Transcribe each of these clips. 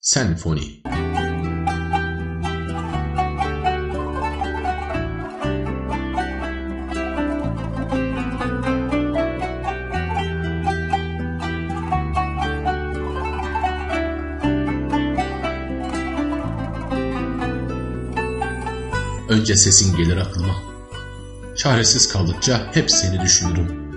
Senfoni Önce sesin gelir aklıma. Çaresiz kaldıkça hep seni düşünürüm.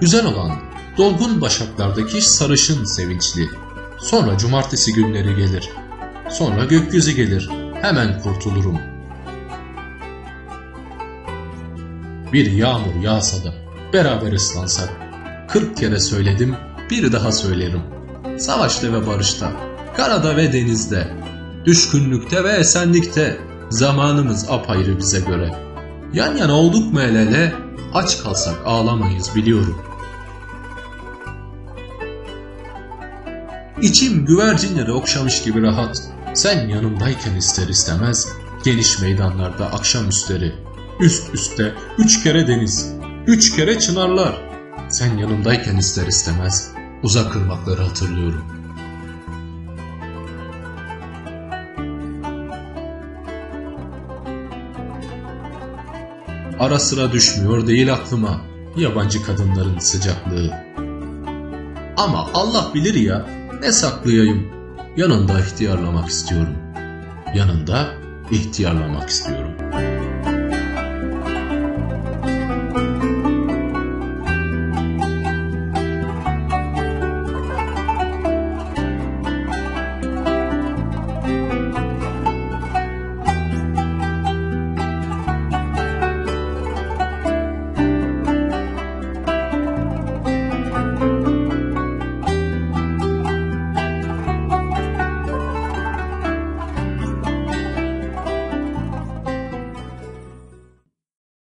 Güzel olan dolgun başaklardaki sarışın sevinçli. Sonra cumartesi günleri gelir. Sonra gökyüzü gelir. Hemen kurtulurum. Bir yağmur yağsa da beraber ıslansak. Kırk kere söyledim, bir daha söylerim. Savaşta ve barışta, karada ve denizde, düşkünlükte ve esenlikte zamanımız apayrı bize göre. Yan yana olduk mu el ele, aç kalsak ağlamayız biliyorum. İçim güvercinleri okşamış gibi rahat. Sen yanımdayken ister istemez geniş meydanlarda akşam üstleri. Üst üste üç kere deniz, üç kere çınarlar. Sen yanımdayken ister istemez uzak ırmakları hatırlıyorum. Ara sıra düşmüyor değil aklıma yabancı kadınların sıcaklığı. Ama Allah bilir ya ne saklayayım. Yanında ihtiyarlamak istiyorum. Yanında ihtiyarlamak istiyorum.''